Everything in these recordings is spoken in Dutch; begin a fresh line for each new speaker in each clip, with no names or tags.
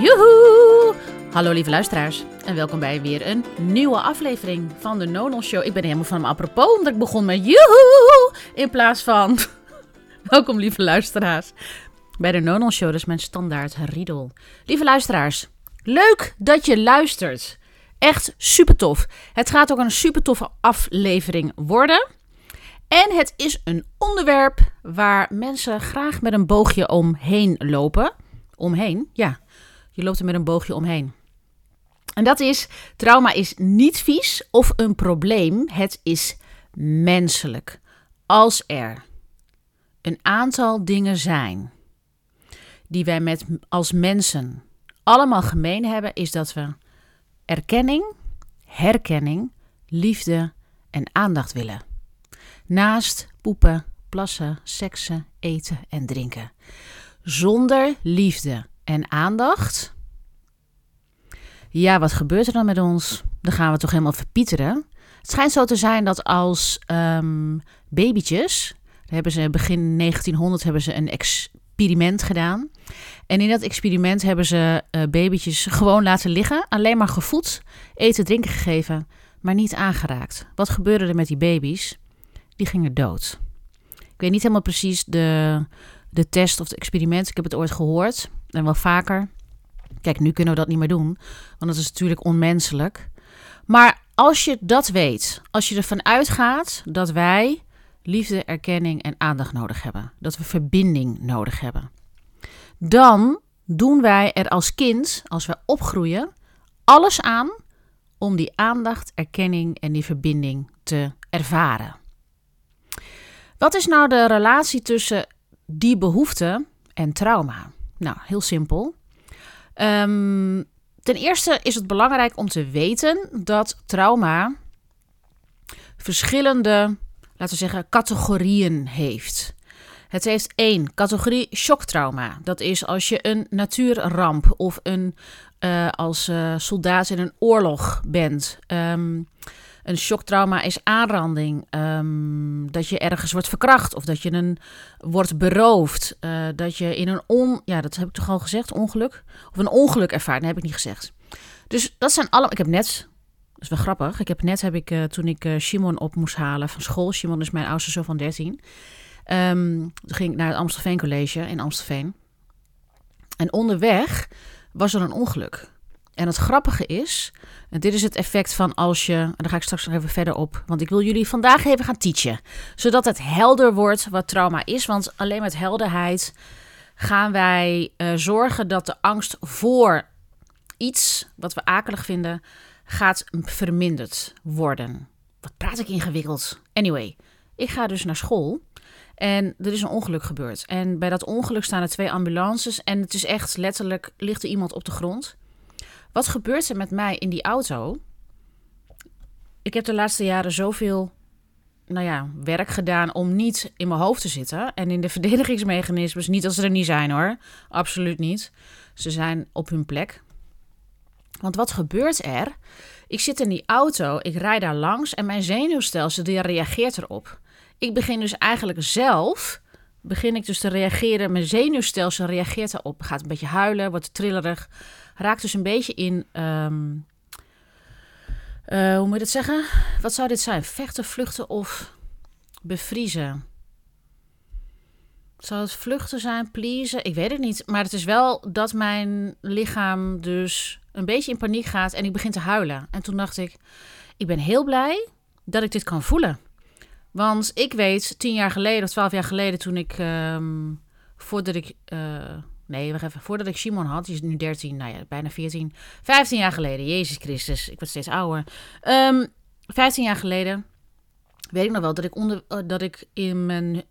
Joehoe! Hallo lieve luisteraars en welkom bij weer een nieuwe aflevering van de Nonal Show. Ik ben helemaal van hem apropos, omdat ik begon met joehoe in plaats van... welkom lieve luisteraars bij de Nonal Show, dat is mijn standaard riedel. Lieve luisteraars, leuk dat je luistert. Echt super tof. Het gaat ook een super toffe aflevering worden. En het is een onderwerp waar mensen graag met een boogje omheen lopen. Omheen, ja. Je loopt er met een boogje omheen. En dat is, trauma is niet vies of een probleem. Het is menselijk. Als er een aantal dingen zijn die wij met, als mensen allemaal gemeen hebben, is dat we erkenning, herkenning, liefde en aandacht willen. Naast poepen, plassen, seksen, eten en drinken. Zonder liefde en aandacht. Ja, wat gebeurt er dan met ons? Dan gaan we toch helemaal verpieteren. Het schijnt zo te zijn dat als um, babytjes, hebben ze begin 1900 hebben ze een experiment gedaan. En in dat experiment hebben ze uh, babytjes gewoon laten liggen, alleen maar gevoed, eten, drinken gegeven, maar niet aangeraakt. Wat gebeurde er met die baby's? Die gingen dood. Ik weet niet helemaal precies de, de test of het experiment. Ik heb het ooit gehoord en wel vaker. Kijk, nu kunnen we dat niet meer doen, want dat is natuurlijk onmenselijk. Maar als je dat weet, als je ervan uitgaat dat wij liefde, erkenning en aandacht nodig hebben, dat we verbinding nodig hebben, dan doen wij er als kind, als we opgroeien, alles aan om die aandacht, erkenning en die verbinding te ervaren. Wat is nou de relatie tussen die behoefte en trauma? Nou, heel simpel. Um, ten eerste is het belangrijk om te weten dat trauma verschillende, laten we zeggen, categorieën heeft. Het heeft één categorie shocktrauma. Dat is als je een natuurramp of een, uh, als uh, soldaat in een oorlog bent. Um, een shocktrauma is aanranding. Um, dat je ergens wordt verkracht of dat je een, wordt beroofd. Uh, dat je in een on... Ja, dat heb ik toch al gezegd, ongeluk? Of een ongeluk ervaart, dat heb ik niet gezegd. Dus dat zijn allemaal... Ik heb net... Dat is wel grappig. Ik heb net, heb ik, toen ik Simon op moest halen van school... Simon is mijn oudste zoon van 13. Um, toen ging ik naar het Amstelveen College in Amstelveen. En onderweg was er een ongeluk. En het grappige is, en dit is het effect van als je, en daar ga ik straks nog even verder op, want ik wil jullie vandaag even gaan teachen, zodat het helder wordt wat trauma is, want alleen met helderheid gaan wij uh, zorgen dat de angst voor iets wat we akelig vinden gaat verminderd worden. Wat praat ik ingewikkeld? Anyway, ik ga dus naar school en er is een ongeluk gebeurd. En bij dat ongeluk staan er twee ambulances en het is echt letterlijk ligt er iemand op de grond. Wat gebeurt er met mij in die auto? Ik heb de laatste jaren zoveel nou ja, werk gedaan om niet in mijn hoofd te zitten. En in de verdedigingsmechanismes, niet als ze er niet zijn hoor. Absoluut niet. Ze zijn op hun plek. Want wat gebeurt er? Ik zit in die auto, ik rijd daar langs en mijn zenuwstelsel die reageert erop. Ik begin dus eigenlijk zelf, begin ik dus te reageren. Mijn zenuwstelsel reageert erop. Gaat een beetje huilen, wordt trillerig raakt dus een beetje in. Um, uh, hoe moet je dat zeggen? Wat zou dit zijn? Vechten, vluchten of bevriezen? Zou het vluchten zijn, pleasen? Ik weet het niet. Maar het is wel dat mijn lichaam dus een beetje in paniek gaat en ik begin te huilen. En toen dacht ik, ik ben heel blij dat ik dit kan voelen. Want ik weet, tien jaar geleden of twaalf jaar geleden, toen ik, um, voordat ik uh, Nee, wacht even. Voordat ik Simon had, die is nu 13, nou ja, bijna 14. 15 jaar geleden, Jezus Christus, ik word steeds ouder. Ehm, 15 jaar geleden weet ik nog wel dat ik, onder, uh, dat ik in mijn uh,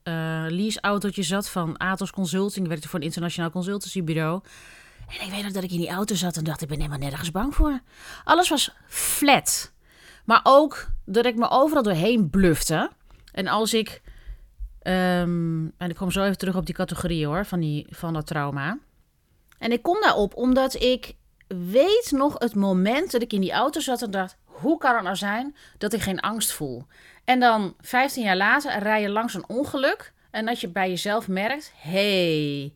leaseautootje zat van Atos Consulting. Ik werkte voor een internationaal consultancybureau. En ik weet nog dat ik in die auto zat en dacht, ik ben helemaal nergens bang voor. Alles was flat. Maar ook dat ik me overal doorheen blufte. En als ik Um, en ik kom zo even terug op die categorie hoor, van, die, van dat trauma. En ik kom daarop omdat ik weet nog het moment dat ik in die auto zat en dacht: hoe kan het nou zijn dat ik geen angst voel? En dan 15 jaar later rij je langs een ongeluk en dat je bij jezelf merkt: hey,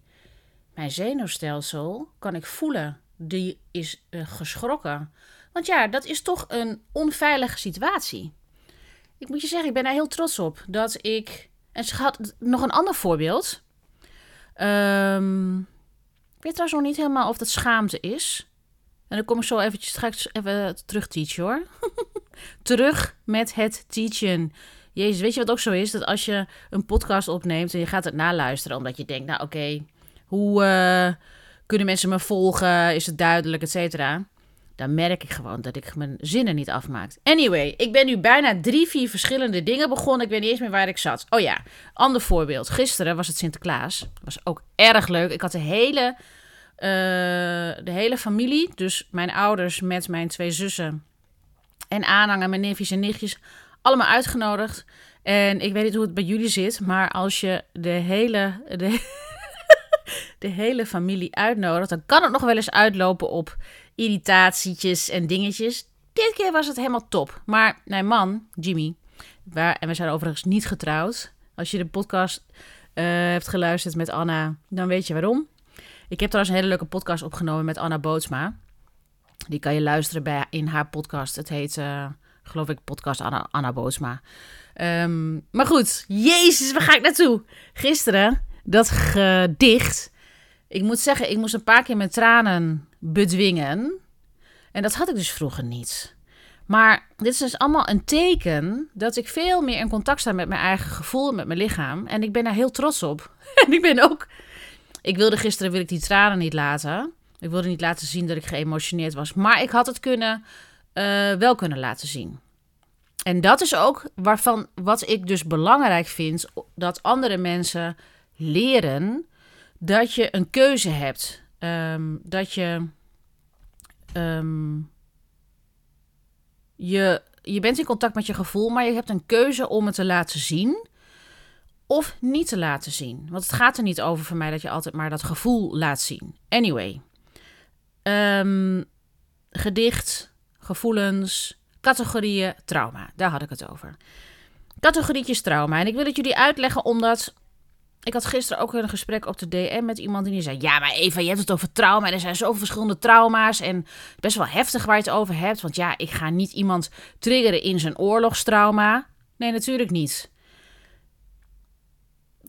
mijn zenuwstelsel kan ik voelen die is uh, geschrokken. Want ja, dat is toch een onveilige situatie. Ik moet je zeggen, ik ben daar heel trots op dat ik. En ze had nog een ander voorbeeld. Um, ik weet trouwens nog niet helemaal of dat schaamte is. En dan kom ik zo eventjes straks even terug teachen hoor. terug met het teachen. Jezus, weet je wat ook zo is? Dat als je een podcast opneemt en je gaat het naluisteren, omdat je denkt, nou oké, hoe uh, kunnen mensen me volgen? Is het duidelijk, et cetera? Dan merk ik gewoon dat ik mijn zinnen niet afmaak. Anyway, ik ben nu bijna drie, vier verschillende dingen begonnen. Ik weet niet eens meer waar ik zat. Oh ja, ander voorbeeld. Gisteren was het Sinterklaas. Was ook erg leuk. Ik had de hele, uh, de hele familie, dus mijn ouders met mijn twee zussen en aanhangen, mijn neefjes en nichtjes, allemaal uitgenodigd. En ik weet niet hoe het bij jullie zit, maar als je de hele, de, de hele familie uitnodigt, dan kan het nog wel eens uitlopen op irritatietjes en dingetjes. Dit keer was het helemaal top. Maar mijn man, Jimmy, waar, en we zijn overigens niet getrouwd. Als je de podcast uh, hebt geluisterd met Anna, dan weet je waarom. Ik heb trouwens een hele leuke podcast opgenomen met Anna Bootsma. Die kan je luisteren bij, in haar podcast. Het heet, uh, geloof ik, podcast Anna, Anna Bootsma. Um, maar goed, jezus, waar ga ik naartoe? Gisteren, dat gedicht. Ik moet zeggen, ik moest een paar keer mijn tranen bedwingen. En dat had ik dus vroeger niet. Maar dit is dus allemaal een teken dat ik veel meer in contact sta met mijn eigen gevoel, met mijn lichaam. En ik ben daar heel trots op. En ik ben ook. Ik wilde gisteren wil ik die tranen niet laten. Ik wilde niet laten zien dat ik geëmotioneerd was. Maar ik had het kunnen, uh, wel kunnen laten zien. En dat is ook waarvan wat ik dus belangrijk vind: dat andere mensen leren dat je een keuze hebt. Um, dat je, um, je. Je bent in contact met je gevoel, maar je hebt een keuze om het te laten zien of niet te laten zien. Want het gaat er niet over voor mij dat je altijd maar dat gevoel laat zien. Anyway. Um, gedicht, gevoelens, categorieën, trauma. Daar had ik het over. Categorietjes trauma. En ik wil het jullie uitleggen omdat ik had gisteren ook een gesprek op de DM met iemand die zei: Ja, maar Eva, je hebt het over trauma. En er zijn zoveel verschillende trauma's. En best wel heftig waar je het over hebt. Want ja, ik ga niet iemand triggeren in zijn oorlogstrauma. Nee, natuurlijk niet.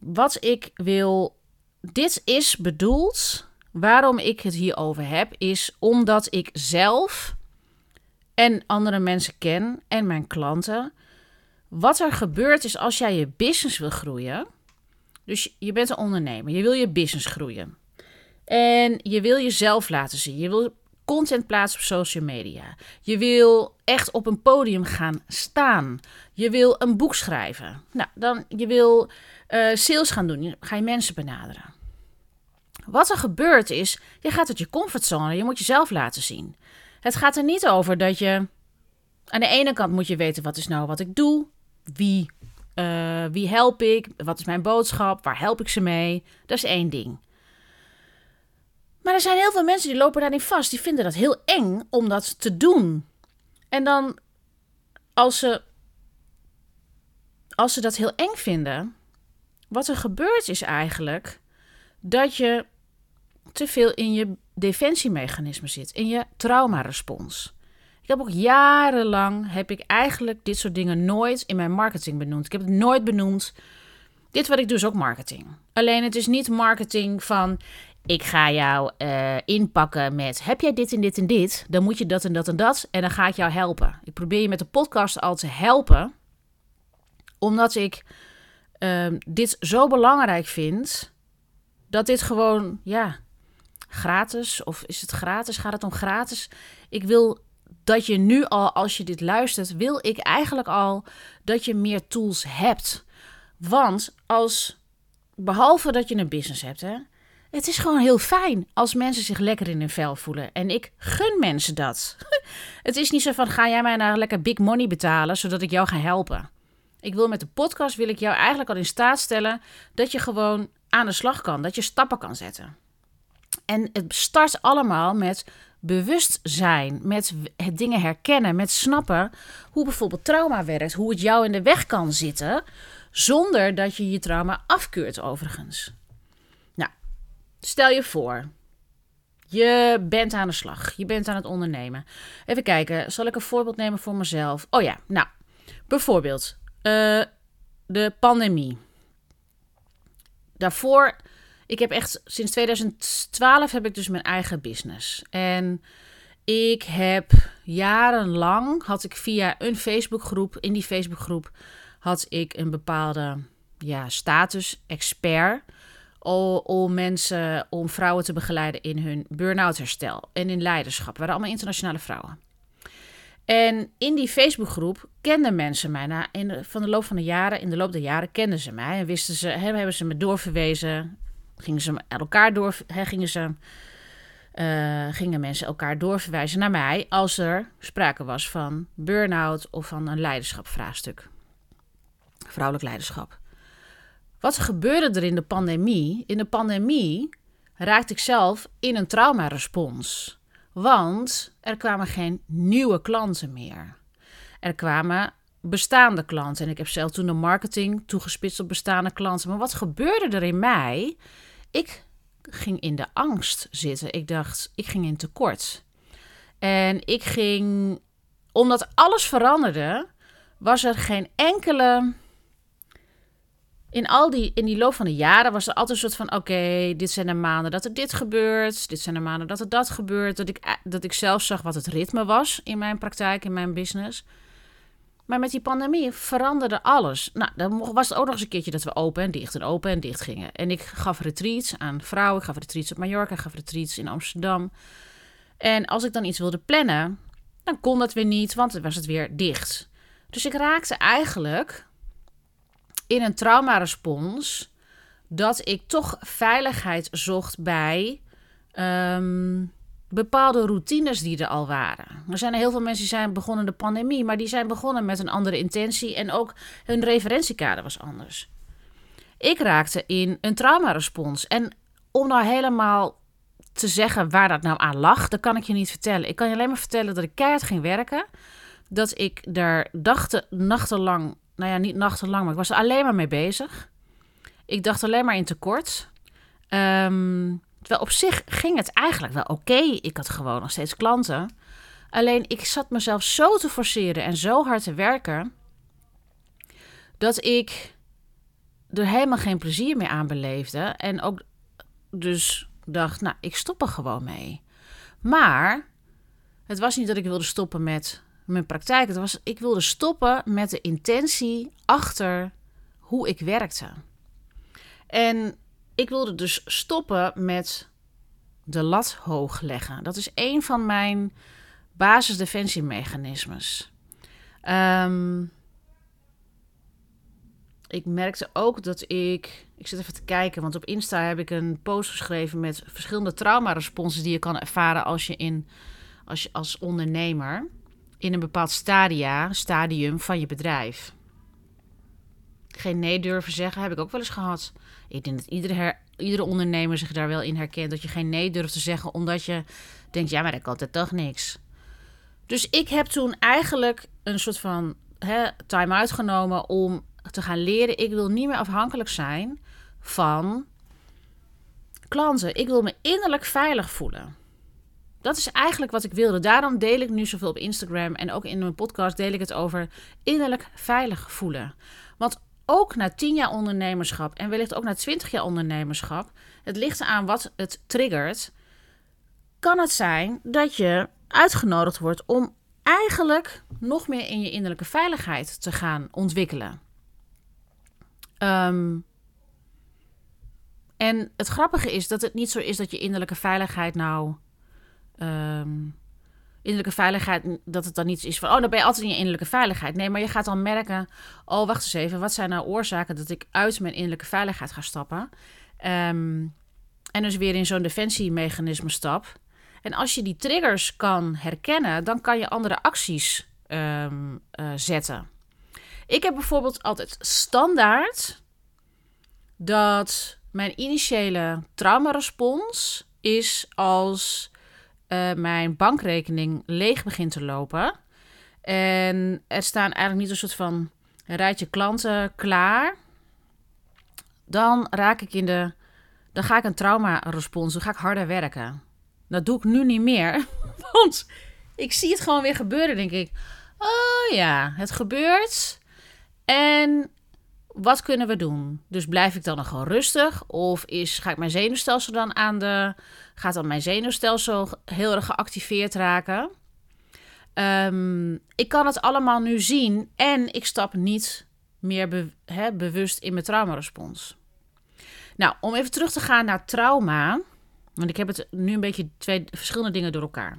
Wat ik wil. Dit is bedoeld. Waarom ik het hierover heb, is omdat ik zelf en andere mensen ken en mijn klanten. Wat er gebeurt is als jij je business wil groeien dus je bent een ondernemer, je wil je business groeien. En je wil jezelf laten zien. Je wil content plaatsen op social media. Je wil echt op een podium gaan staan. Je wil een boek schrijven. Nou, dan je wil uh, sales gaan doen. Ga je mensen benaderen. Wat er gebeurt is, je gaat uit je comfortzone. Je moet jezelf laten zien. Het gaat er niet over dat je. Aan de ene kant moet je weten wat is nou wat ik doe. Wie uh, wie help ik? Wat is mijn boodschap? Waar help ik ze mee? Dat is één ding. Maar er zijn heel veel mensen die lopen daarin vast. Die vinden dat heel eng om dat te doen. En dan, als ze, als ze dat heel eng vinden, wat er gebeurt is eigenlijk dat je te veel in je defensiemechanisme zit, in je traumarespons. Ik heb ook jarenlang, heb ik eigenlijk dit soort dingen nooit in mijn marketing benoemd. Ik heb het nooit benoemd. Dit wat ik doe is ook marketing. Alleen het is niet marketing van, ik ga jou uh, inpakken met, heb jij dit en dit en dit? Dan moet je dat en dat en dat en dan ga ik jou helpen. Ik probeer je met de podcast al te helpen, omdat ik uh, dit zo belangrijk vind, dat dit gewoon, ja, gratis, of is het gratis? Gaat het om gratis? Ik wil dat je nu al, als je dit luistert, wil ik eigenlijk al dat je meer tools hebt. Want als, behalve dat je een business hebt, hè, het is gewoon heel fijn als mensen zich lekker in hun vel voelen. En ik gun mensen dat. het is niet zo van, ga jij mij nou lekker big money betalen, zodat ik jou ga helpen. Ik wil met de podcast, wil ik jou eigenlijk al in staat stellen dat je gewoon aan de slag kan. Dat je stappen kan zetten. En het start allemaal met bewustzijn, met het dingen herkennen, met snappen hoe bijvoorbeeld trauma werkt, hoe het jou in de weg kan zitten, zonder dat je je trauma afkeurt overigens. Nou, stel je voor, Je bent aan de slag. Je bent aan het ondernemen. Even kijken. Zal ik een voorbeeld nemen voor mezelf? Oh ja, nou. Bijvoorbeeld uh, de pandemie. Daarvoor, ik heb echt sinds 2012 heb ik dus mijn eigen business. En ik heb jarenlang, had ik via een Facebookgroep, in die Facebookgroep had ik een bepaalde ja, status, expert om mensen, om vrouwen te begeleiden in hun burn-out herstel en in leiderschap. We waren allemaal internationale vrouwen. En in die Facebookgroep kenden mensen mij. Na, in de, van de loop van de jaren, in de loop der jaren kenden ze mij. En wisten ze, hebben ze me doorverwezen. Gingen ze elkaar door, hè, gingen ze, uh, gingen mensen elkaar doorverwijzen naar mij als er sprake was van burn-out of van een leiderschapvraagstuk. Vrouwelijk leiderschap. Wat gebeurde er in de pandemie? In de pandemie raakte ik zelf in een traumarespons. Want er kwamen geen nieuwe klanten meer. Er kwamen bestaande klanten. En ik heb zelf toen de marketing toegespitst op bestaande klanten. Maar wat gebeurde er in mij? Ik ging in de angst zitten. Ik dacht, ik ging in tekort. En ik ging, omdat alles veranderde, was er geen enkele in, al die, in die loop van de jaren was er altijd een soort van: oké, dit zijn de maanden dat er dit gebeurt. Dit zijn de maanden dat er dat gebeurt. Dat ik, eh, dat ik zelf zag wat het ritme was in mijn praktijk, in mijn business. Maar met die pandemie veranderde alles. Nou, dan was het ook nog eens een keertje dat we open en dicht en open en dicht gingen. En ik gaf retreats aan vrouwen. Ik gaf retreats op Mallorca, ik gaf retreats in Amsterdam. En als ik dan iets wilde plannen, dan kon dat weer niet, want dan was het weer dicht. Dus ik raakte eigenlijk in een traumarespons dat ik toch veiligheid zocht bij ehm, bepaalde routines die er al waren. Er zijn heel veel mensen die zijn begonnen de pandemie, maar die zijn begonnen met een andere intentie en ook hun referentiekader was anders. Ik raakte in een traumarespons en om nou helemaal te zeggen waar dat nou aan lag, dat kan ik je niet vertellen. Ik kan je alleen maar vertellen dat ik keihard ging werken. Dat ik daar dachten, nachtenlang nou ja, niet nachtenlang, maar ik was er alleen maar mee bezig. Ik dacht alleen maar in tekort. Um, terwijl op zich ging het eigenlijk wel oké. Ik had gewoon nog steeds klanten. Alleen ik zat mezelf zo te forceren en zo hard te werken. Dat ik er helemaal geen plezier meer aan beleefde. En ook dus dacht, nou, ik stop er gewoon mee. Maar het was niet dat ik wilde stoppen met mijn praktijk. Het was, ik wilde stoppen met de intentie achter hoe ik werkte. En ik wilde dus stoppen met de lat hoog leggen. Dat is een van mijn basisdefensiemechanismes. Um, ik merkte ook dat ik. Ik zit even te kijken, want op Insta heb ik een post geschreven met verschillende traumaresponsen die je kan ervaren als je in als je als ondernemer in een bepaald stadium van je bedrijf. Geen nee durven zeggen heb ik ook wel eens gehad. Ik denk dat iedere, ondernemer zich daar wel in herkent. Dat je geen nee durft te zeggen omdat je denkt, ja, maar dat kan toch niks. Dus ik heb toen eigenlijk een soort van time uitgenomen om te gaan leren. Ik wil niet meer afhankelijk zijn van klanten. Ik wil me innerlijk veilig voelen. Dat is eigenlijk wat ik wilde. Daarom deel ik nu zoveel op Instagram en ook in mijn podcast deel ik het over innerlijk veilig voelen. Want ook na 10 jaar ondernemerschap en wellicht ook na 20 jaar ondernemerschap, het ligt aan wat het triggert, kan het zijn dat je uitgenodigd wordt om eigenlijk nog meer in je innerlijke veiligheid te gaan ontwikkelen. Um, en het grappige is dat het niet zo is dat je innerlijke veiligheid nou um, innerlijke veiligheid, dat het dan niet is van, oh, dan ben je altijd in je innerlijke veiligheid. Nee, maar je gaat dan merken, oh, wacht eens even, wat zijn nou oorzaken dat ik uit mijn innerlijke veiligheid ga stappen? Um, en dus weer in zo'n defensiemechanisme stap. En als je die triggers kan herkennen, dan kan je andere acties um, uh, zetten. Ik heb bijvoorbeeld altijd standaard dat mijn initiële traumarespons is als uh, mijn bankrekening leeg begint te lopen. En er staan eigenlijk niet een soort van rijtje klanten klaar. Dan raak ik in de. Dan ga ik een trauma-respons, dan ga ik harder werken. Dat doe ik nu niet meer. Want ik zie het gewoon weer gebeuren, denk ik. Oh ja, het gebeurt. En wat kunnen we doen? Dus blijf ik dan nog gewoon rustig? Of is, ga ik mijn zenuwstelsel dan aan de. Gaat dan mijn zenuwstelsel heel erg geactiveerd raken? Ehm, ik kan het allemaal nu zien en ik stap niet meer bewust in mijn traumarespons. Nou, om even terug te gaan naar trauma. Want ik heb het nu een beetje twee verschillende dingen door elkaar.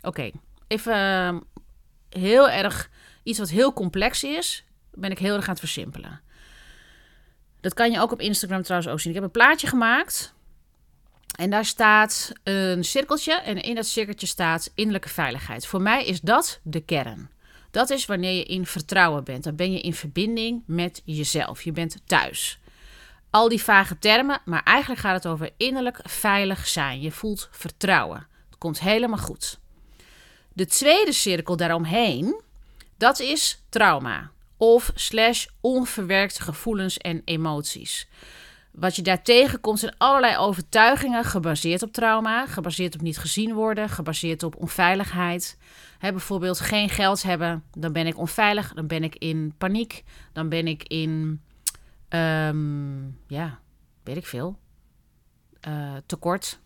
Oké, even ehm, heel erg iets wat heel complex is, ben ik heel erg aan het versimpelen. Dat kan je ook op Instagram trouwens ook zien. Ik heb een plaatje gemaakt. En daar staat een cirkeltje. En in dat cirkeltje staat innerlijke veiligheid. Voor mij is dat de kern. Dat is wanneer je in vertrouwen bent. Dan ben je in verbinding met jezelf. Je bent thuis. Al die vage termen, maar eigenlijk gaat het over innerlijk veilig zijn. Je voelt vertrouwen. Het komt helemaal goed. De tweede cirkel daaromheen, dat is trauma of slash onverwerkte gevoelens en emoties. Wat je daar tegenkomt zijn allerlei overtuigingen gebaseerd op trauma, gebaseerd op niet gezien worden, gebaseerd op onveiligheid. bijvoorbeeld geen geld hebben, dan ben ik onveilig, dan ben ik in paniek, dan ben ik in, um, ja, weet ik veel, uh, tekort.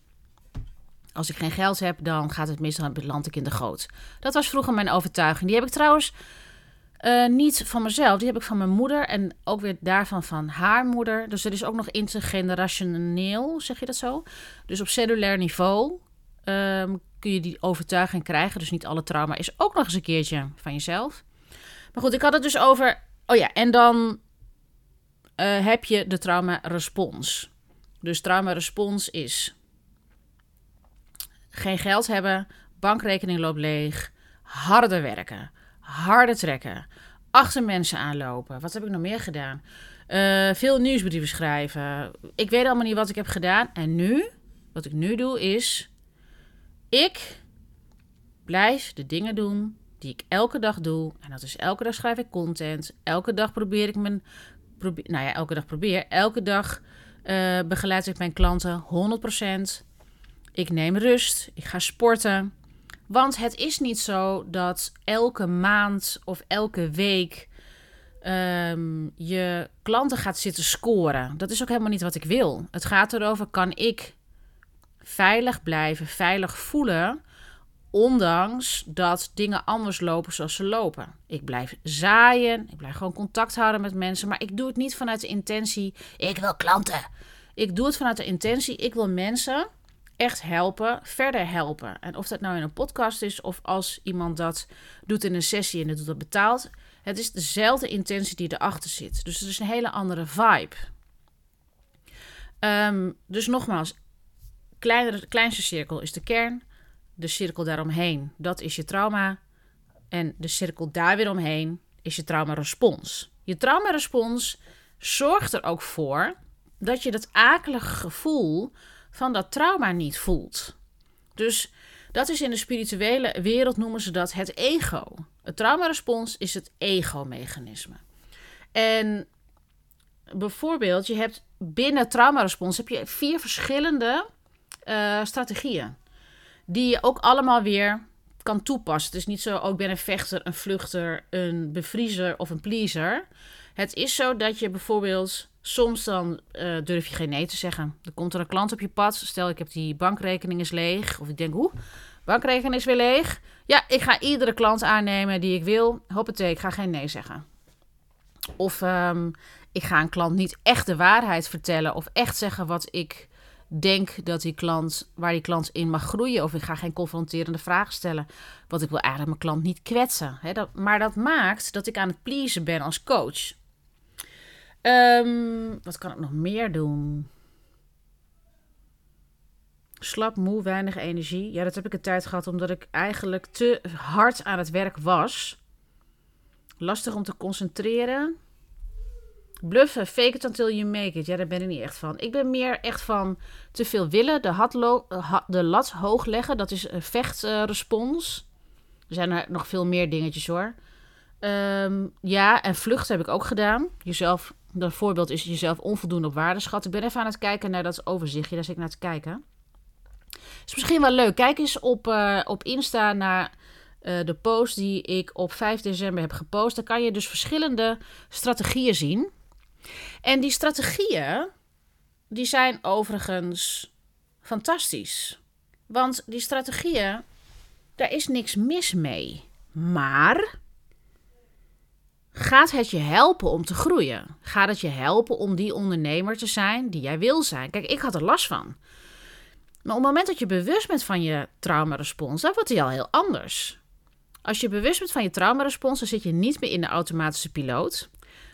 Als ik geen geld heb, dan gaat het mis, dan beland ik in de goot. Dat was vroeger mijn overtuiging. Die heb ik trouwens uh, niet van mezelf, die heb ik van mijn moeder en ook weer daarvan van haar moeder. Dus er is ook nog intergenerationeel, zeg je dat zo? Dus op cellulair niveau um, kun je die overtuiging krijgen. Dus niet alle trauma is ook nog eens een keertje van jezelf. Maar goed, ik had het dus over. Oh ja, en dan uh, heb je de trauma-respons. Dus trauma-respons is geen geld hebben, bankrekening loopt leeg, harder werken harder trekken, achter mensen aanlopen. Wat heb ik nog meer gedaan? Uh, veel nieuwsbrieven schrijven. Ik weet allemaal niet wat ik heb gedaan. En nu, wat ik nu doe, is. Ik blijf de dingen doen die ik elke dag doe. En dat is elke dag schrijf ik content. Elke dag probeer ik mijn. Nou ja, elke dag probeer. Elke dag uh, begeleid ik mijn klanten 100%. Ik neem rust. Ik ga sporten. Want het is niet zo dat elke maand of elke week um, je klanten gaat zitten scoren. Dat is ook helemaal niet wat ik wil. Het gaat erover: kan ik veilig blijven, veilig voelen, ondanks dat dingen anders lopen zoals ze lopen. Ik blijf zaaien, ik blijf gewoon contact houden met mensen, maar ik doe het niet vanuit de intentie: ik wil klanten. Ik doe het vanuit de intentie: ik wil mensen echt helpen, verder helpen. En of dat nou in een podcast is of als iemand dat doet in een sessie en het doet dat betaald. Het is dezelfde intentie die erachter zit. Dus het is een hele andere vibe. Ehm, dus nogmaals, kleinere, kleinste cirkel is de kern. De cirkel daaromheen, dat is je trauma. En de cirkel daar weer omheen is je trauma-respons. Je trauma-respons zorgt er ook voor dat je dat akelige gevoel van dat trauma niet voelt. Dus dat is in de spirituele wereld noemen ze dat het ego. Het traumarespons is het ego-mechanisme. En bijvoorbeeld, je hebt binnen traumarespons heb je vier verschillende uh, strategieën. Die je ook allemaal weer kan toepassen. Het is niet zo, oh, ik ben een vechter, een vluchter, een bevriezer of een pleaser. Het is zo dat je bijvoorbeeld Soms dan uh, durf je geen nee te zeggen. Er komt er een klant op je pad. Stel, ik heb die bankrekening is leeg. Of ik denk, hoe? Bankrekening is weer leeg. Ja, ik ga iedere klant aannemen die ik wil. Hoppatee, ik ga geen nee zeggen. Of um, ik ga een klant niet echt de waarheid vertellen. Of echt zeggen wat ik denk dat die klant, waar die klant in mag groeien. Of ik ga geen confronterende vragen stellen. Want ik wil eigenlijk mijn klant niet kwetsen. Dat, maar dat maakt dat ik aan het pleasen ben als coach. Um, wat kan ik nog meer doen? Slap, moe, weinig energie. Ja, dat heb ik een tijd gehad omdat ik eigenlijk te hard aan het werk was. Lastig om te concentreren. Bluffen, fake it until you make it. Ja, daar ben ik niet echt van. Ik ben meer echt van te veel willen, de, de lat hoog leggen. Dat is een vechtrespons. er zijn er nog veel meer dingetjes hoor. Um, ja, en vluchten heb ik ook gedaan. Jezelf dat voorbeeld is jezelf onvoldoende op waarde. Ik ben even aan het kijken naar dat overzichtje. Daar zit ik naar te kijken. is misschien wel leuk. Kijk eens op, uh, op Insta naar uh, de post die ik op 5 december heb gepost. Dan kan je dus verschillende strategieën zien. En die strategieën, die zijn overigens fantastisch. Want die strategieën, daar is niks mis mee. Maar gaat het je helpen om te groeien? Gaat het je helpen om die ondernemer te zijn die jij wil zijn? Kijk, ik had er last van. Maar op het moment dat je bewust bent van je traumarespons, dan wordt hij al heel anders. Als je bewust bent van je traumarespons, dan zit je niet meer in de automatische piloot.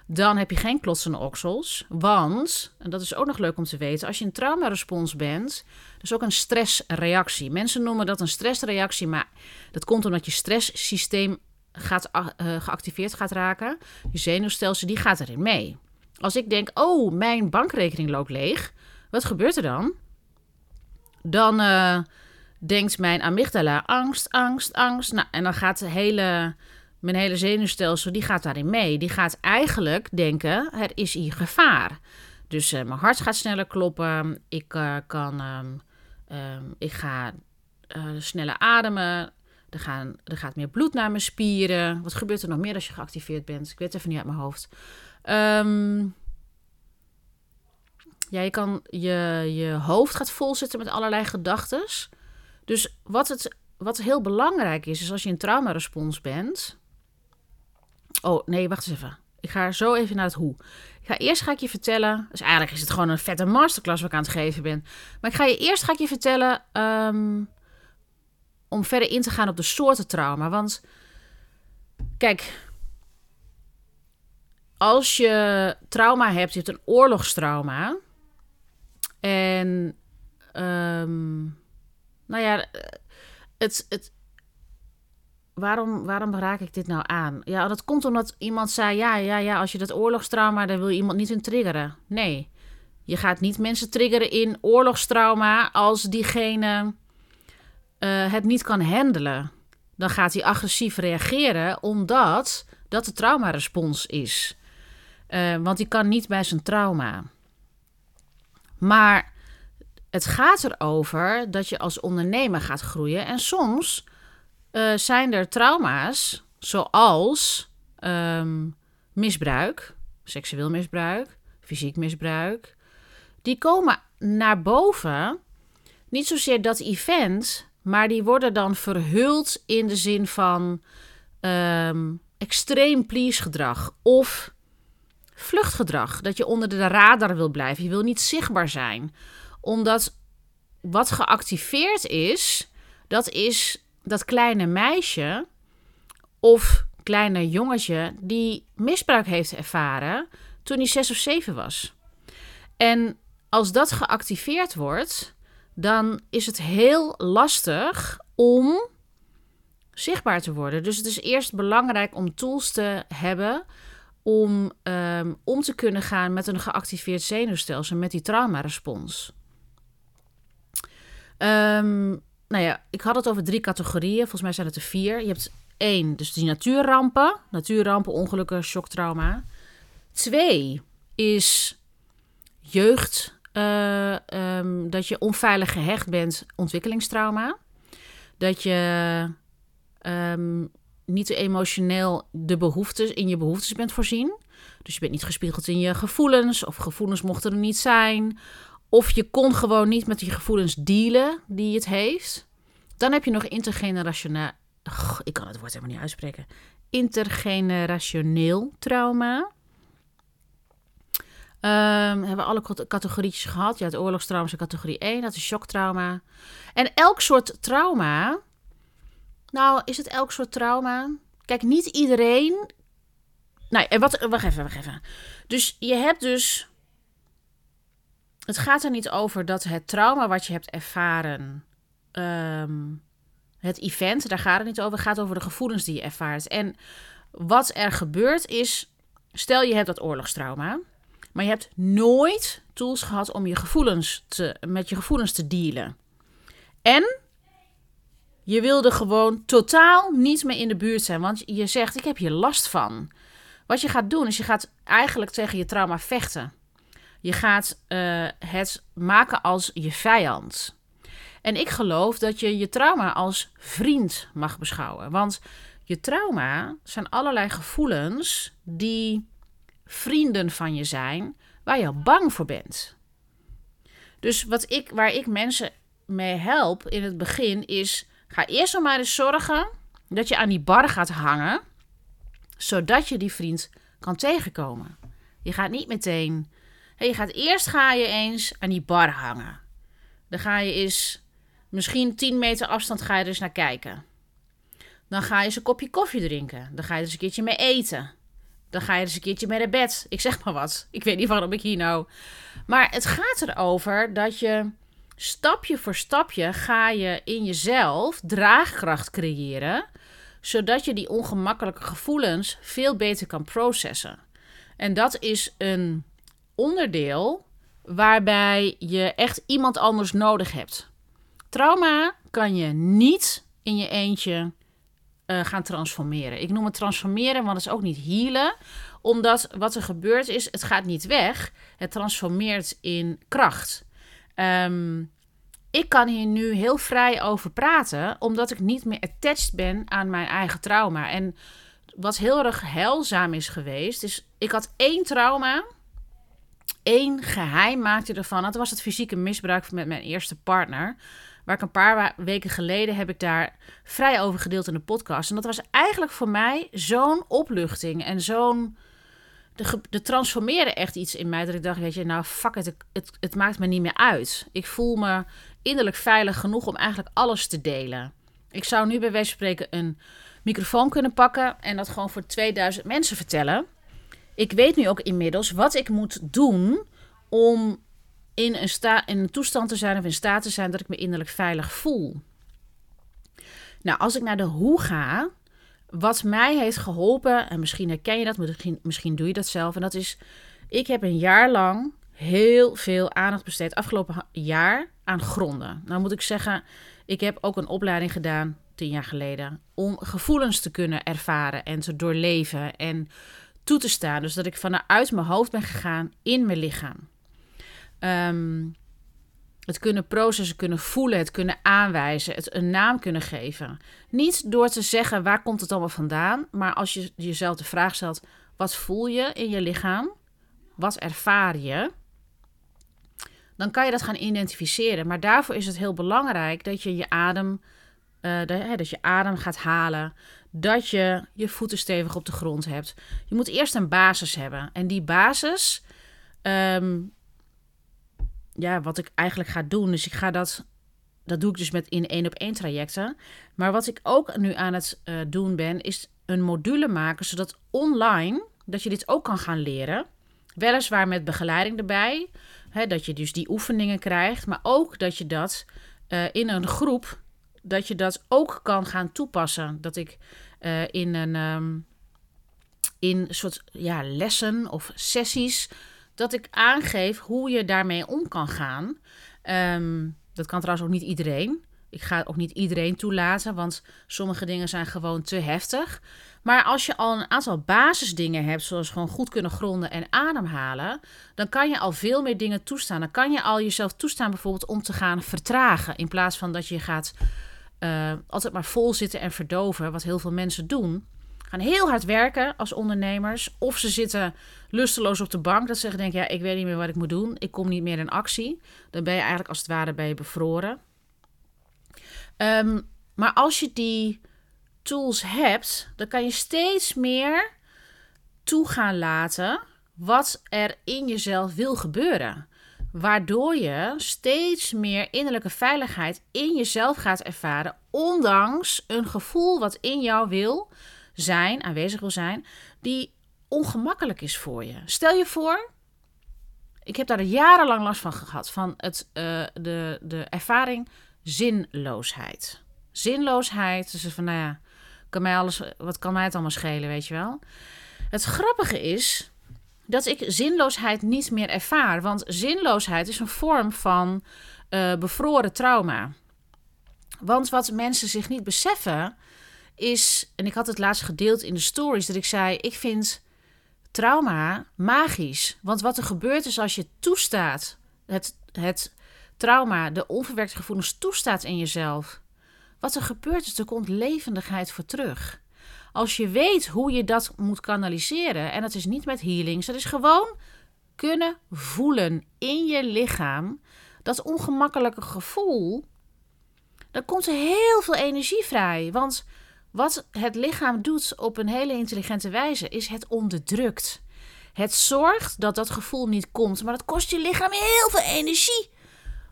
Dan heb je geen klotsende oksels. Want, en dat is ook nog leuk om te weten, als je een traumarespons bent, is ook een stressreactie. Mensen noemen dat een stressreactie, maar dat komt omdat je stresssysteem gaat, uh, geactiveerd gaat raken. Je zenuwstelsel die gaat erin mee. Als ik denk, oh, mijn bankrekening loopt leeg, wat gebeurt er dan? Dan uh, denkt mijn amygdala angst, angst, angst. Nou, en dan gaat de hele, mijn hele zenuwstelsel die gaat daarin mee. Die gaat eigenlijk denken, er is hier gevaar. Dus uh, mijn hart gaat sneller kloppen. Ik kan, um, um, ik ga sneller ademen. Er, gaan, er gaat meer bloed naar mijn spieren. Wat gebeurt er nog meer als je geactiveerd bent? Ik weet het even niet uit mijn hoofd. Um, ja, je, kan, je, je hoofd gaat vol zitten met allerlei gedachten. Dus wat, het, wat heel belangrijk is, is als je in traumarespons bent. Oh, nee, wacht eens even. Ik ga zo even naar het hoe. Ik ga, eerst ga ik je vertellen. Dus eigenlijk is het gewoon een vette masterclass wat ik aan het geven ben. Maar ik ga je eerst ga ik je vertellen. Um, om verder in te gaan op de soorten trauma. Want kijk, als je trauma hebt, je hebt een oorlogstrauma. En um, nou ja, het, het, waarom, waarom raak ik dit nou aan? Ja, dat komt omdat iemand zei: ja, ja, ja, als je dat oorlogstrauma, dan wil je iemand niet in triggeren. Nee, je gaat niet mensen triggeren in oorlogstrauma als diegene uh, het niet kan handelen. Dan gaat hij agressief reageren, omdat dat de traumarespons is. Uh, want die kan niet bij zijn trauma. Maar het gaat erover dat je als ondernemer gaat groeien. En soms uh, zijn er trauma's, zoals um, misbruik, seksueel misbruik, fysiek misbruik. Die komen naar boven. Niet zozeer dat event, maar die worden dan verhuld in de zin van um, extreem please gedrag of vluchtgedrag. Dat je onder de radar wil blijven. Je wil niet zichtbaar zijn. Omdat wat geactiveerd is, dat is dat kleine meisje of kleine jongetje die misbruik heeft ervaren toen hij zes of zeven was. En als dat geactiveerd wordt, dan is het heel lastig om zichtbaar te worden. Dus het is eerst belangrijk om tools te hebben om um, om te kunnen gaan met een geactiveerd zenuwstelsel, met die traumarespons. Um, nou ja, ik had het over drie categorieën. Volgens mij zijn het er vier. Je hebt één, dus die natuurrampen. Natuurrampen, ongelukken, shocktrauma. Twee is jeugd uh, um, dat je onveilig gehecht bent, ontwikkelingstrauma. Dat je um, niet emotioneel de behoeftes in je behoeftes bent voorzien. Dus je bent niet gespiegeld in je gevoelens, of gevoelens mochten er niet zijn. Of je kon gewoon niet met die gevoelens dealen die het heeft. Dan heb je nog intergenerationeel. Ik kan het woord helemaal niet uitspreken. Intergenerationeel trauma. Um, hebben alle categorieën gehad. Ja, het oorlogstrauma is categorie 1, dat is shocktrauma. En elk soort trauma. Nou, is het elk soort trauma? Kijk, niet iedereen. Nee, en wat. Wacht even, wacht even. Dus je hebt dus. Het gaat er niet over dat het trauma wat je hebt ervaren. Um, het event, daar gaat het niet over. Het gaat over de gevoelens die je ervaart. En wat er gebeurt is. Stel je hebt dat oorlogstrauma. Maar je hebt nooit tools gehad om je gevoelens te, met je gevoelens te dealen. En je wilde gewoon totaal niet meer in de buurt zijn. Want je zegt, ik heb hier last van. Wat je gaat doen, is je gaat eigenlijk tegen je trauma vechten. Je gaat uh, het maken als je vijand. En ik geloof dat je je trauma als vriend mag beschouwen. Want je trauma zijn allerlei gevoelens die vrienden van je zijn, waar je bang voor bent. Dus wat ik, waar ik mensen mee help in het begin is: ga eerst maar eens zorgen dat je aan die bar gaat hangen, zodat je die vriend kan tegenkomen. Je gaat niet meteen. je gaat eerst ga je eens aan die bar hangen. Dan ga je eens misschien 10 meter afstand ga je er eens naar kijken. Dan ga je eens een kopje koffie drinken. Dan ga je eens een keertje mee eten. Dan ga je eens een keertje mee naar bed. Ik zeg maar wat. Ik weet niet waarom ik hier nou. Maar het gaat erover dat je stapje voor stapje ga je in jezelf draagkracht creëren. Zodat je die ongemakkelijke gevoelens veel beter kan processen. En dat is een onderdeel waarbij je echt iemand anders nodig hebt. Trauma kan je niet in je eentje uh, gaan transformeren. Ik noem het transformeren, want het is ook niet healen. Omdat wat er gebeurt is, het gaat niet weg. Het transformeert in kracht. Um, ik kan hier nu heel vrij over praten, omdat ik niet meer attached ben aan mijn eigen trauma. En wat heel erg heilzaam is geweest, is ik had één trauma. één geheim maakte ervan. Dat was het fysieke misbruik met mijn eerste partner. Waar ik een paar weken geleden heb ik daar vrij over gedeeld in de podcast. En dat was eigenlijk voor mij zo'n opluchting en zo'n. De, de transformeerde echt iets in mij dat ik dacht, weet je, nou fuck it, het, het maakt me niet meer uit. Ik voel me innerlijk veilig genoeg om eigenlijk alles te delen. Ik zou nu bij wijze van spreken een microfoon kunnen pakken en dat gewoon voor 2000 mensen vertellen. Ik weet nu ook inmiddels wat ik moet doen om in een, sta in een toestand te zijn of in staat te zijn dat ik me innerlijk veilig voel. Nou, als ik naar de hoe ga, wat mij heeft geholpen, en misschien herken je dat, misschien, misschien doe je dat zelf, en dat is, ik heb een jaar lang heel veel aandacht besteed, afgelopen jaar, aan gronden. Nou moet ik zeggen, ik heb ook een opleiding gedaan, tien jaar geleden, om gevoelens te kunnen ervaren en te doorleven en toe te staan. Dus dat ik vanuit mijn hoofd ben gegaan in mijn lichaam. Ehm, het kunnen processen kunnen voelen, het kunnen aanwijzen, het een naam kunnen geven. Niet door te zeggen waar komt het allemaal vandaan, maar als je jezelf de vraag stelt: wat voel je in je lichaam? Wat ervaar je? Dan kan je dat gaan identificeren. Maar daarvoor is het heel belangrijk dat je je adem, uh, dat je adem gaat halen, dat je je voeten stevig op de grond hebt. Je moet eerst een basis hebben. En die basis, ehm, ja, wat ik eigenlijk ga doen. Dus ik ga dat, dat doe ik dus met in één op één trajecten. Maar wat ik ook nu aan het uh, doen ben, is een module maken, zodat online, dat je dit ook kan gaan leren. Weliswaar met begeleiding erbij, hè, dat je dus die oefeningen krijgt, maar ook dat je dat uh, in een groep, dat je dat ook kan gaan toepassen. Dat ik uh, in een um, in soort ja, lessen of sessies dat ik aangeef hoe je daarmee om kan gaan. Um, dat kan trouwens ook niet iedereen. Ik ga ook niet iedereen toelaten, want sommige dingen zijn gewoon te heftig. Maar als je al een aantal basisdingen hebt, zoals gewoon goed kunnen gronden en ademhalen, dan kan je al veel meer dingen toestaan. Dan kan je al jezelf toestaan bijvoorbeeld om te gaan vertragen, in plaats van dat je gaat uh, altijd maar vol zitten en verdoven, wat heel veel mensen doen gaan heel hard werken als ondernemers. Of ze zitten lusteloos op de bank. Dat ze denken, ja, ik weet niet meer wat ik moet doen. Ik kom niet meer in actie. Dan ben je eigenlijk als het ware bij bevroren. Um, maar als je die tools hebt, dan kan je steeds meer toe gaan laten wat er in jezelf wil gebeuren. Waardoor je steeds meer innerlijke veiligheid in jezelf gaat ervaren, ondanks een gevoel wat in jou wil zijn, aanwezig wil zijn, die ongemakkelijk is voor je. Stel je voor, ik heb daar jarenlang last van gehad, van het, uh, de, de ervaring zinloosheid. Zinloosheid, dus van nou ja, kan mij alles, wat kan mij het allemaal schelen, weet je wel. Het grappige is dat ik zinloosheid niet meer ervaar, want zinloosheid is een vorm van uh, bevroren trauma. Want wat mensen zich niet beseffen, is, en ik had het laatst gedeeld in de stories, dat ik zei: Ik vind trauma magisch. Want wat er gebeurt is als je toestaat, het, het trauma, de onverwerkte gevoelens toestaat in jezelf, wat er gebeurt is, er komt levendigheid voor terug. Als je weet hoe je dat moet kanaliseren, en dat is niet met healings, dat is gewoon kunnen voelen in je lichaam, dat ongemakkelijke gevoel, dan komt er heel veel energie vrij. Want wat het lichaam doet op een hele intelligente wijze, is het onderdrukt. Het zorgt dat dat gevoel niet komt, maar dat kost je lichaam heel veel energie.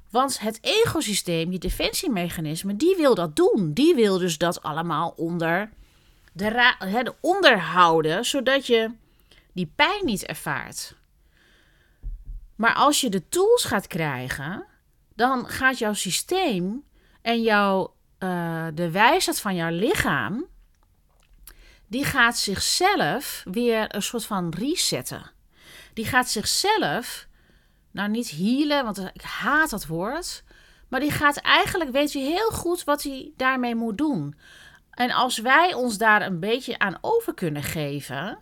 Want het egosysteem, je defensiemechanisme, die wil dat doen. Die wil dus dat allemaal onder de, de onderhouden, zodat je die pijn niet ervaart. Maar als je de tools gaat krijgen, dan gaat jouw systeem en jouw, uh, de wijsheid van jouw lichaam, die gaat zichzelf weer een soort van resetten. Die gaat zichzelf, nou niet healen, want ik haat dat woord. Maar die gaat eigenlijk, weet je heel goed wat hij daarmee moet doen. En als wij ons daar een beetje aan over kunnen geven.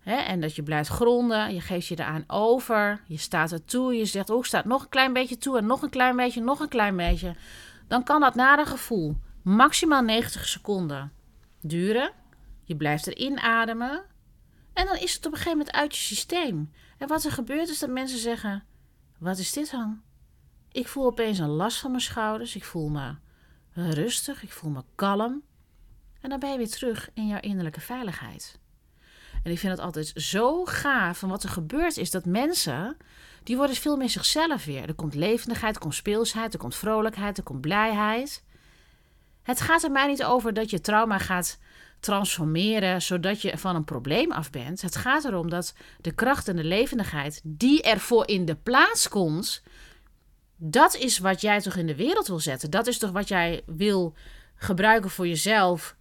Hè, en dat je blijft gronden, je geeft je eraan over, je staat er toe, je zegt, oh, staat nog een klein beetje toe en nog een klein beetje, nog een klein beetje. Dan kan dat na een gevoel maximaal 90 seconden duren. Je blijft erin ademen. En dan is het op een gegeven moment uit je systeem. En wat er gebeurt is dat mensen zeggen: Wat is dit dan? Ik voel opeens een last van mijn schouders. Ik voel me rustig. Ik voel me kalm. En dan ben je weer terug in jouw innerlijke veiligheid. En ik vind het altijd zo gaaf. van wat er gebeurt is dat mensen. die worden veel meer zichzelf weer. Er komt levendigheid, er komt speelsheid, er komt vrolijkheid, er komt blijheid. Het gaat er mij niet over dat je trauma gaat transformeren zodat je van een probleem af bent. Het gaat erom dat de kracht en de levendigheid die ervoor in de plaats komt, dat is wat jij toch in de wereld wil zetten. Dat is toch wat jij wil gebruiken voor jezelf.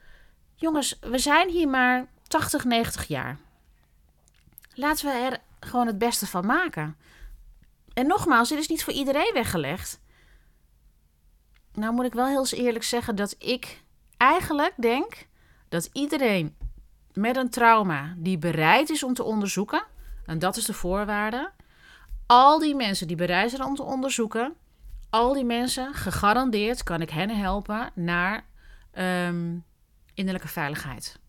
Jongens, we zijn hier maar 80, 90 jaar. Laten we er gewoon het beste van maken. En nogmaals, dit is niet voor iedereen weggelegd. Nou moet ik wel heel eerlijk zeggen dat ik eigenlijk denk dat iedereen met een trauma die bereid is om te onderzoeken, en dat is de voorwaarde, al die mensen die bereid zijn om te onderzoeken, al die mensen, gegarandeerd kan ik hen helpen naar ehm, innerlijke veiligheid.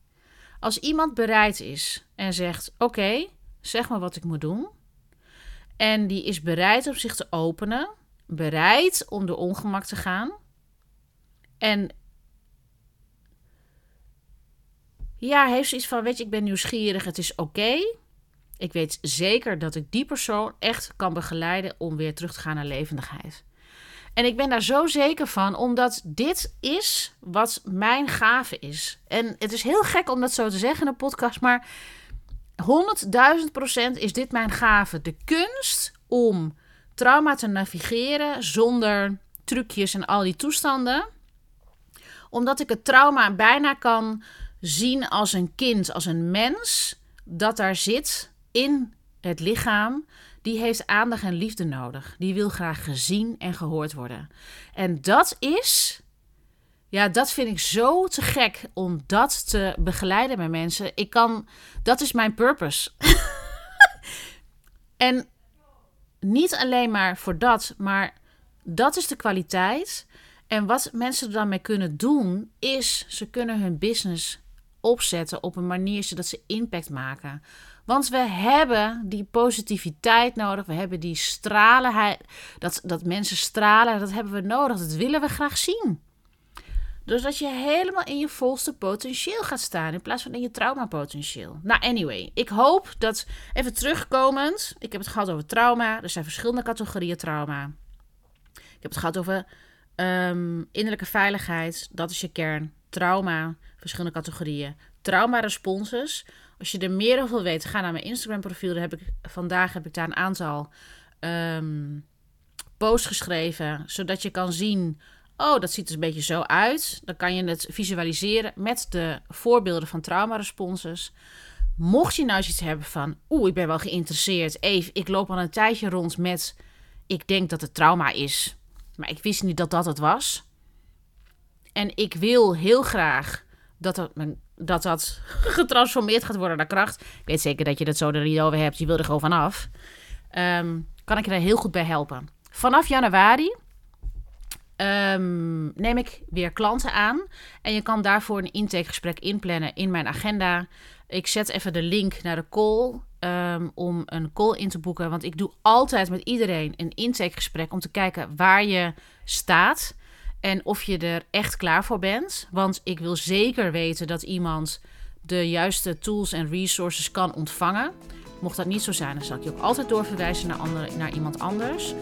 Als iemand bereid is en zegt: Oké, zeg maar wat ik moet doen. En die is bereid om zich te openen, bereid om de ongemak te gaan. En Ja, heeft zoiets van, weet je, ik ben nieuwsgierig, het is oké. Ik weet zeker dat ik die persoon echt kan begeleiden om weer terug te gaan naar levendigheid. En ik ben daar zo zeker van, omdat dit is wat mijn gave is. En het is heel gek om dat zo te zeggen in een podcast, maar 100.000 procent is dit mijn gave. De kunst om trauma te navigeren zonder trucjes en al die toestanden. Omdat ik het trauma bijna kan zien als een kind, als een mens dat daar zit in het lichaam. Die heeft aandacht en liefde nodig. Die wil graag gezien en gehoord worden. En dat is, ja, dat vind ik zo te gek om dat te begeleiden bij mensen. Ik kan, dat is mijn purpose. en niet alleen maar voor dat, maar dat is de kwaliteit. En wat mensen er dan mee kunnen doen, is ze kunnen hun business opzetten op een manier zodat ze impact maken. Want we hebben die positiviteit nodig. We hebben die stralenheid. Dat, dat mensen stralen, dat hebben we nodig. Dat willen we graag zien. Dus dat je helemaal in je volste potentieel gaat staan. In plaats van in je traumapotentieel. Nou, anyway. Ik hoop dat. Even terugkomend. Ik heb het gehad over trauma. Er zijn verschillende categorieën trauma. Ik heb het gehad over um, innerlijke veiligheid. Dat is je kern. Trauma verschillende categorieën. Trauma-responses. Als je er meer over wil weten, ga naar mijn Instagram-profiel. Daar heb ik, vandaag heb ik daar een aantal um, posts geschreven, zodat je kan zien... Oh, dat ziet er een beetje zo uit. Dan kan je het visualiseren met de voorbeelden van trauma-responses. Mocht je nou iets hebben van... Oeh, ik ben wel geïnteresseerd. Even, ik loop al een tijdje rond met... Ik denk dat het trauma is. Maar ik wist niet dat dat het was. En ik wil heel graag dat dat, dat dat getransformeerd gaat worden naar kracht. Ik weet zeker dat je dat zo er niet hebt. Je wil er gewoon vanaf. Um, kan ik je daar heel goed bij helpen. Vanaf januari ehm, neem ik weer klanten aan. En je kan daarvoor een intakegesprek inplannen in mijn agenda. Ik zet even de link naar de call ehm, om een call in te boeken. Want ik doe altijd met iedereen een intakegesprek om te kijken waar je staat. En of je er echt klaar voor bent. Want ik wil zeker weten dat iemand de juiste tools en resources kan ontvangen. Mocht dat niet zo zijn, dan zal ik je ook altijd doorverwijzen naar, andere, naar iemand anders.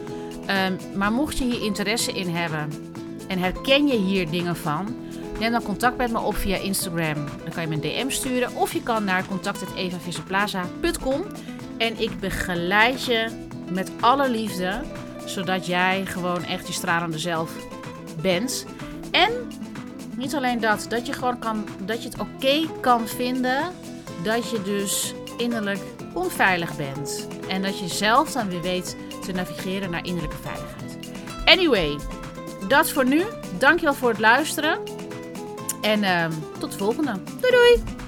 Ehm, maar mocht je hier interesse in hebben en herken je hier dingen van, neem dan contact met me op via Instagram. Dan kan je me een DM sturen of je kan naar contact.evavisserplaza.com en ik begeleid je met alle liefde, zodat jij gewoon echt je stralende zelf En niet alleen dat, dat je gewoon kan, dat je het oké kan vinden dat je dus innerlijk onveilig bent. En dat je zelf dan weer weet te navigeren naar innerlijke veiligheid. Anyway, dat voor nu. Dankjewel voor het luisteren. En uh, tot de volgende. Doei doei!